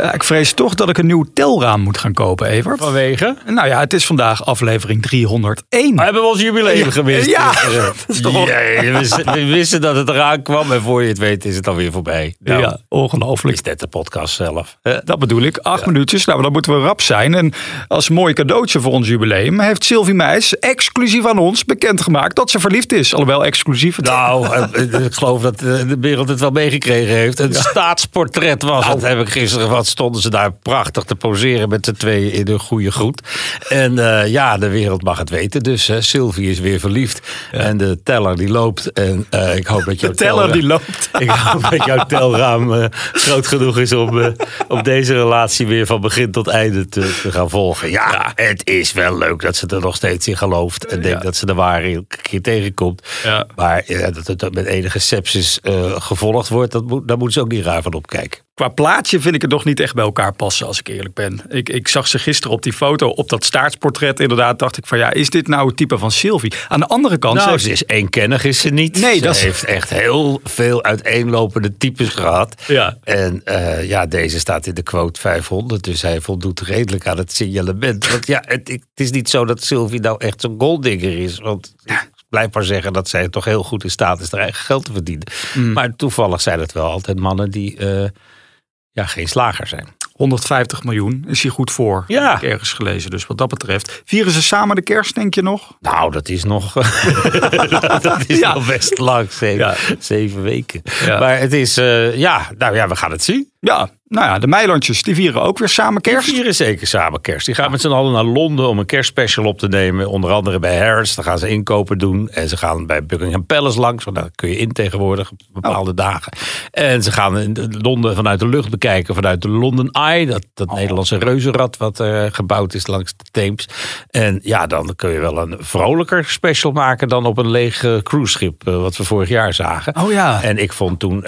Uh, ik vrees toch dat ik een nieuw telraam moet gaan kopen, Evert. Vanwege? Nou ja, het is vandaag aflevering 301. We hebben we ons jubileum gemist. Ja, dat is toch Jee, we, wisten- dat het eraan kwam en voor je het weet is het alweer voorbij. Nou, ja, ongelooflijk. is net de podcast zelf. hè? Dat bedoel ik. Acht minuutjes. Nou, dan moeten we rap zijn. En als mooi cadeautje voor ons jubileum heeft Sylvie Meijs exclusief aan ons bekendgemaakt dat ze verliefd is. Alhoewel exclusief. Het... Nou, eh, eh, ik geloof dat eh, de wereld het wel meegekregen heeft. Een staatsportret was het, heb ik gisteren. Wat stonden ze daar prachtig te poseren met z'n tweeën in een goede groet. En eh, ja, de wereld mag het weten. Dus eh, Sylvie is weer verliefd. En de teller die loopt. En eh, ik hoop dat jouw De teller die loopt. Ik hoop dat jouw telraam eh, groot genoeg is om, om deze relatie weer van begin tot einde te, te gaan volgen. Ja, het is wel leuk dat ze er nog steeds in gelooft. En denkt dat ze de waarheid een keer tegenkomt. Maar dat het met enige sepsis gevolgd wordt, dat moet, daar moeten ze ook niet raar van opkijken. Qua plaatje vind ik het nog niet echt bij elkaar passen, als ik eerlijk ben. Ik, ik zag ze gisteren op die foto, op dat staartsportret. Inderdaad, dacht ik van ja, is dit nou het type van Sylvie? Aan de andere kant. Nou, heeft- ze is eenkennig is ze niet. Nee, ze dat heeft echt heel veel uiteenlopende types gehad. Ja. En eh, ja, deze staat in de quote 500, dus hij voldoet redelijk aan het signalement. Want ja, het, het is niet zo dat Sylvie nou echt zo'n golddigger is. Want ik blijf maar zeggen dat zij toch heel goed in staat is haar eigen geld te verdienen. Mm. Maar toevallig zijn het wel altijd mannen die eh, ja, geen slager zijn. 150 miljoen is hier goed voor. Ja. Heb ik ergens gelezen. Dus wat dat betreft. Vieren ze samen de kerst, denk je nog? Nou, dat is nog, dat is Ja. nog best lang, zeven, Ja. zeven weken. Ja. Maar het is, eh, ja, nou ja, we gaan het zien. Ja, nou ja, de Meilandjes die vieren ook weer samen Die kerst. vieren zeker samen kerst. Die gaan met z'n allen naar Londen om een kerstspecial op te nemen. Onder andere bij Harrods. Daar gaan ze inkopen doen. En ze gaan bij Buckingham Palace langs. Want daar kun je in tegenwoordig op bepaalde dagen. En ze gaan in Londen vanuit de lucht bekijken. Vanuit de London Eye. Dat, dat Nederlandse reuzenrad wat eh, gebouwd is langs de Theems. En ja, dan kun je wel een vrolijker special maken dan op een leeg eh, cruiseschip. eh, wat we vorig jaar zagen. Oh ja. En ik vond toen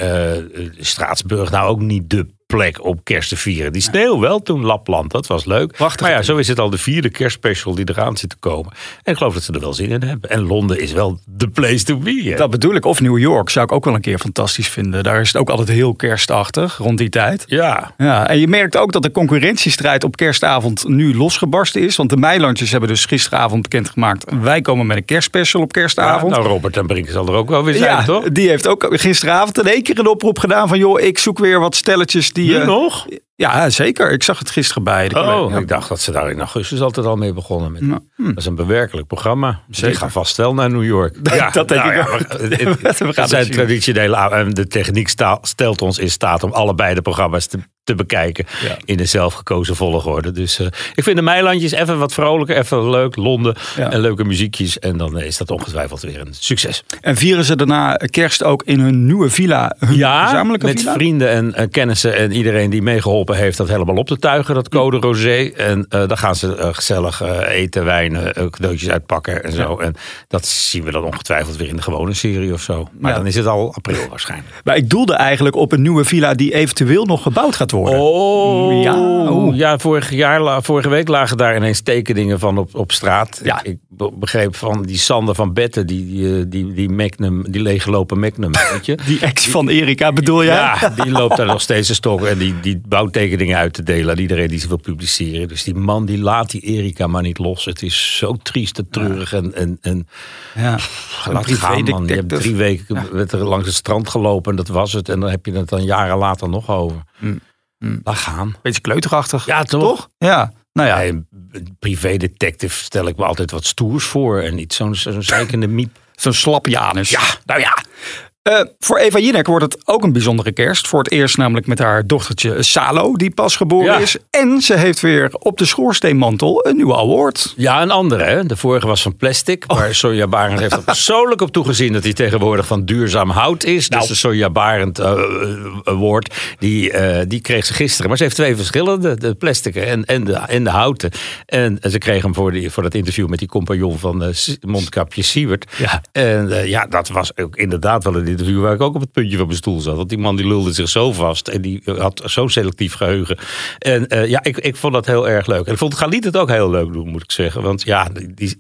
Straatsburg nou ook niet de plek om kerst te vieren. Die sneeuw wel toen Lapland, dat was leuk. Prachtig. Maar ja, zo is het al de vierde kerstspecial die eraan zit te komen. En ik geloof dat ze er wel zin in hebben. En Londen is wel de place to be. hè? Dat bedoel ik. Of New York zou ik ook wel een keer fantastisch vinden. Daar is het ook altijd heel kerstachtig rond die tijd. Ja, Ja, en je merkt ook dat de concurrentiestrijd op kerstavond nu losgebarsten is. Want de Meilandjes hebben dus gisteravond bekendgemaakt. Wij komen met een kerstspecial op kerstavond. nou Robert en Brink zal er ook wel weer zijn, ja, toch? die heeft ook gisteravond in één keer een oproep gedaan van... joh, ik zoek weer wat stelletjes die... Nu eh, nog? Ja, zeker. Ik zag het gisteren bij de Oh, ik dacht dat ze daar in augustus altijd al mee begonnen. Met. Nou, Dat is een bewerkelijk programma. Die gaan vast wel naar New York. dat denk ik ja, ook. maar het- het- We gaan zijn traditionele... En de techniek stelt ons in staat om allebei de programma's te, te bekijken. Ja. In de zelfgekozen volgorde. Dus eh, ik vind de Meilandjes even wat vrolijker. Even leuk. Londen. Ja. En leuke muziekjes. En dan is dat ongetwijfeld weer een succes. En vieren ze daarna kerst ook in hun nieuwe villa, hun gezamenlijke met villa? vrienden en eh, kennissen en iedereen die meegeholpen heeft dat helemaal op te tuigen, dat code rosé. En eh dan gaan ze gezellig eten, wijnen, cadeautjes uitpakken en zo. En dat zien we dan ongetwijfeld weer in de gewone serie of zo. Maar Ja. dan is het al april waarschijnlijk. Maar ik doelde eigenlijk op een nieuwe villa die eventueel nog gebouwd gaat worden. Oh, Ja, ja. oeh. ja vorig jaar, vorige week lagen daar ineens tekeningen van op, op straat. Ja. Ik, ik be- begreep van die Sander van Betten, die, die, eh, die, die Magnum, die leeggelopen Magnum, weet je. Die ex van Erika bedoel jij? Ja, die loopt daar nog steeds een stok en die, die bouwtekeningen uit te delen aan iedereen die ze wil publiceren. Dus die man die laat die Erika maar niet los. Het is zo triest en treurig en, en, en Ja. laat gaan man. Je hebt drie weken met er langs het strand gelopen en dat was het. En dan heb je het dan jaren later nog over. Laat gaan. Beetje kleuterachtig. Ja, toch? Ja. Nou ja, een privédetective stel ik me altijd wat stoers voor. En niet zo'n zeikende miep. zo'n slap Janus. Ja, nou ja. Uh, voor Eva Jinek wordt het ook een bijzondere kerst. Voor het eerst namelijk met haar dochtertje Salo, die pas geboren is. En ze heeft weer op de schoorsteenmantel een nieuwe award. Ja, een andere. Hè? De vorige was van plastic. Oh. Maar Sonja Barend heeft er persoonlijk op toegezien dat hij tegenwoordig van duurzaam hout is. Nou. Dus de Sonja Barend uh, award, die, uh, die kreeg ze gisteren. Maar ze heeft twee verschillende, de plastic en, en, de, en de houten. En, ze kreeg hem voor, die, voor dat interview met die compagnon van mondkapje Siewert. Ja. En ja, dat was ook inderdaad wel een interview waar ik ook op het puntje van mijn stoel zat. Want die man die lulde zich zo vast en die had zo'n selectief geheugen. En uh, ja, ik, ik vond dat heel erg leuk. En ik vond Galit het ook heel leuk doen, moet ik zeggen. Want ja, die,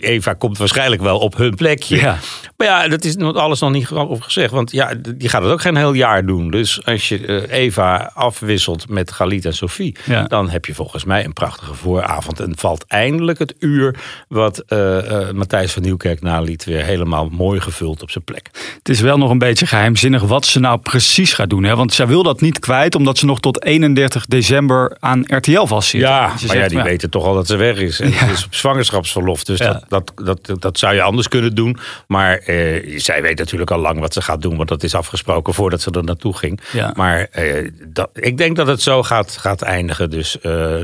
Eva komt waarschijnlijk wel op hun plekje. Ja. Maar ja, dat is alles nog niet over gezegd. Want ja, die gaat het ook geen heel jaar doen. Dus als je uh, Eva afwisselt met Galit en Sophie, ja. dan heb je volgens mij een prachtige vooravond. En valt eindelijk het uur wat uh, Matthijs van Nieuwkerk naliet weer helemaal mooi gevuld op zijn plek. Het is wel nog een beetje geheimzinnig wat ze nou precies gaat doen. Hè? Want zij wil dat niet kwijt, omdat ze nog tot 31 december aan RTL vastzit. Ja, maar ja, die weten toch al dat ze weg is. En ja. is op zwangerschapsverlof. Dus dat, dat, dat, dat zou je anders kunnen doen. Maar eh, zij weet natuurlijk al lang wat ze gaat doen. Want dat is afgesproken voordat ze er naartoe ging. Ja. Maar eh, dat, ik denk dat het zo gaat, gaat eindigen. Dus uh,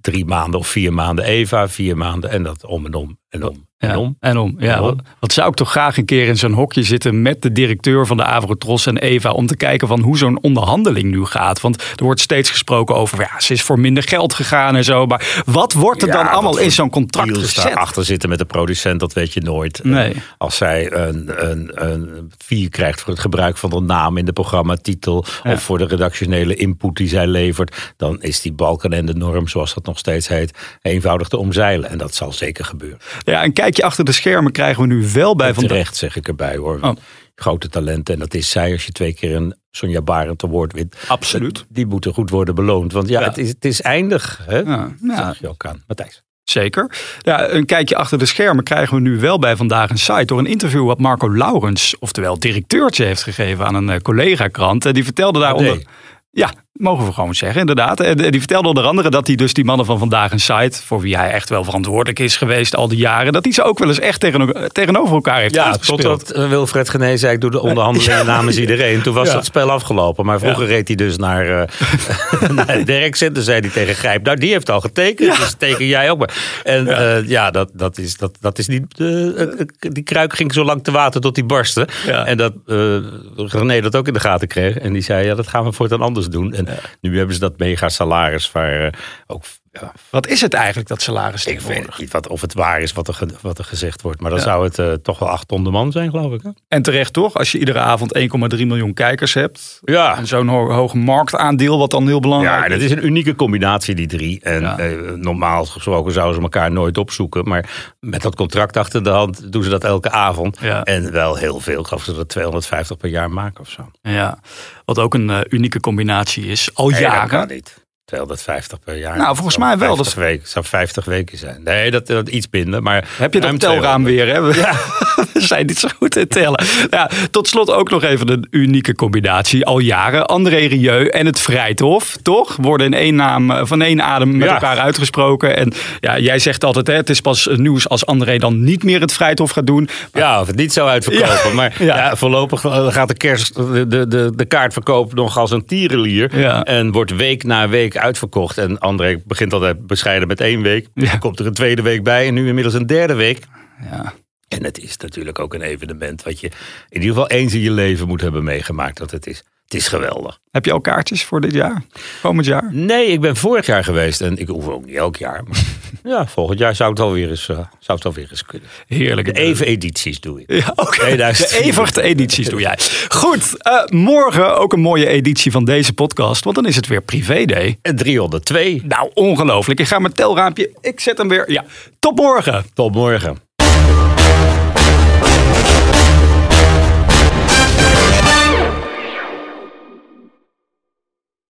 drie maanden of vier maanden Eva, vier maanden en dat om en om en om. En om. En om. Ja, Wat, wat, zou ik toch graag een keer in zo'n hokje zitten met de directeur van de Avrotros en Eva. Om te kijken van hoe zo'n onderhandeling nu gaat. Want er wordt steeds gesproken over, ja, ze is voor minder geld gegaan en zo. Maar wat wordt er dan allemaal in zo'n contract gezet? achter zitten met de producent, dat weet je nooit. Nee. Als zij een, een, een vier krijgt voor het gebruik van de naam in de programmatitel. Ja. Of voor de redactionele input die zij levert. Dan is die balken en de norm, zoals dat nog steeds heet, eenvoudig te omzeilen. En dat zal zeker gebeuren. Ja, en kijkje achter de schermen krijgen we nu wel bij van. Terecht zeg ik erbij hoor. Oh. Grote talenten. En dat is zij als je twee keer een Sonja Barend award wint. Absoluut. Die moeten goed worden beloond. Want ja, Het, is, het is eindig. Hè? Ja, ja. zag je ook aan. Matthijs. Zeker. Ja, een kijkje achter de schermen krijgen we nu wel bij vandaag een site door een interview wat Marco Laurens, oftewel directeurtje, heeft gegeven aan een eh, collega-krant. Die vertelde daaronder. Ja, mogen we gewoon zeggen, inderdaad. En die vertelde onder andere dat hij dus die mannen van vandaag een site, voor wie hij echt wel verantwoordelijk is geweest al die jaren, dat hij ze ook wel eens echt tegen, tegenover elkaar heeft Ja, totdat eh, Wilfred Gené zei, ik doe de onderhandelingen namens iedereen. Toen was dat spel afgelopen. Maar vroeger reed hij dus naar, uh, naar Dirk zei hij tegen Grijp, nou die heeft al getekend, dus teken jij ook maar. En ja, uh, ja dat, dat, is, dat, dat is niet, die kruik ging zo lang te water tot die barstte. En dat René dat ook in de gaten kreeg. En die zei, ja dat gaan we voortaan anders doen. En nu hebben ze dat mega salaris waar uh, ook ja. Wat is het eigenlijk, dat salaris Ik weet niet wat, of het waar is wat er, wat er gezegd wordt. Maar dan zou het uh, toch wel acht ton de man zijn, geloof ik. Hè? En terecht toch? Als je iedere avond 1,3 miljoen kijkers hebt. Ja. En zo'n ho hoog marktaandeel, wat dan heel belangrijk is. Ja, dat is een unieke combinatie, die drie. En ja. eh, normaal gesproken zouden ze elkaar nooit opzoeken. Maar met dat contract achter de hand doen ze dat elke avond. Ja. En wel heel veel. Dat ze er 250 per jaar maken of zo. Ja, wat ook een uh, unieke combinatie is. Al nee, jaren. Dat kan niet. 250 per jaar. Nou, volgens mij wel. Dat week, zou 50 weken zijn. Nee, dat, dat iets minder. Maar Heb je dat telraam weer? Hè? Ja. zijn niet zo goed in tellen. Ja, tot slot ook nog even een unieke combinatie. Al jaren. André Rieu en het Vrijthof, toch? Worden in één naam, eh, van één adem met ja. elkaar uitgesproken. En ja, jij zegt altijd, hè, het is pas nieuws als André dan niet meer het Vrijthof gaat doen. Maar, ja, of het niet zou uitverkopen. Ja. Maar ja. voorlopig eh, gaat de, kerst, de, de, de kaartverkoop nog als een tierenlier. En wordt week na week uitverkocht. En André begint altijd bescheiden met één week. Ja. komt er een tweede week bij en nu inmiddels een derde week. Ja. En het is natuurlijk ook een evenement wat je in ieder geval eens in je leven moet hebben meegemaakt dat het is. Het is geweldig. Heb je al kaartjes voor dit jaar? Komend jaar? Nee, ik ben vorig jaar geweest en ik hoef ook niet elk jaar. Maar ja, volgend jaar zou het alweer eens, uh, zou het alweer eens kunnen. Heerlijk. De even edities doe ik. Ja, okay. De Evert edities doe jij. Goed, uh, morgen ook een mooie editie van deze podcast, want dan is het weer privé day. En 302. Nou, ongelooflijk. Ik ga mijn telraampje, ik zet hem weer. Ja, tot morgen. Tot morgen.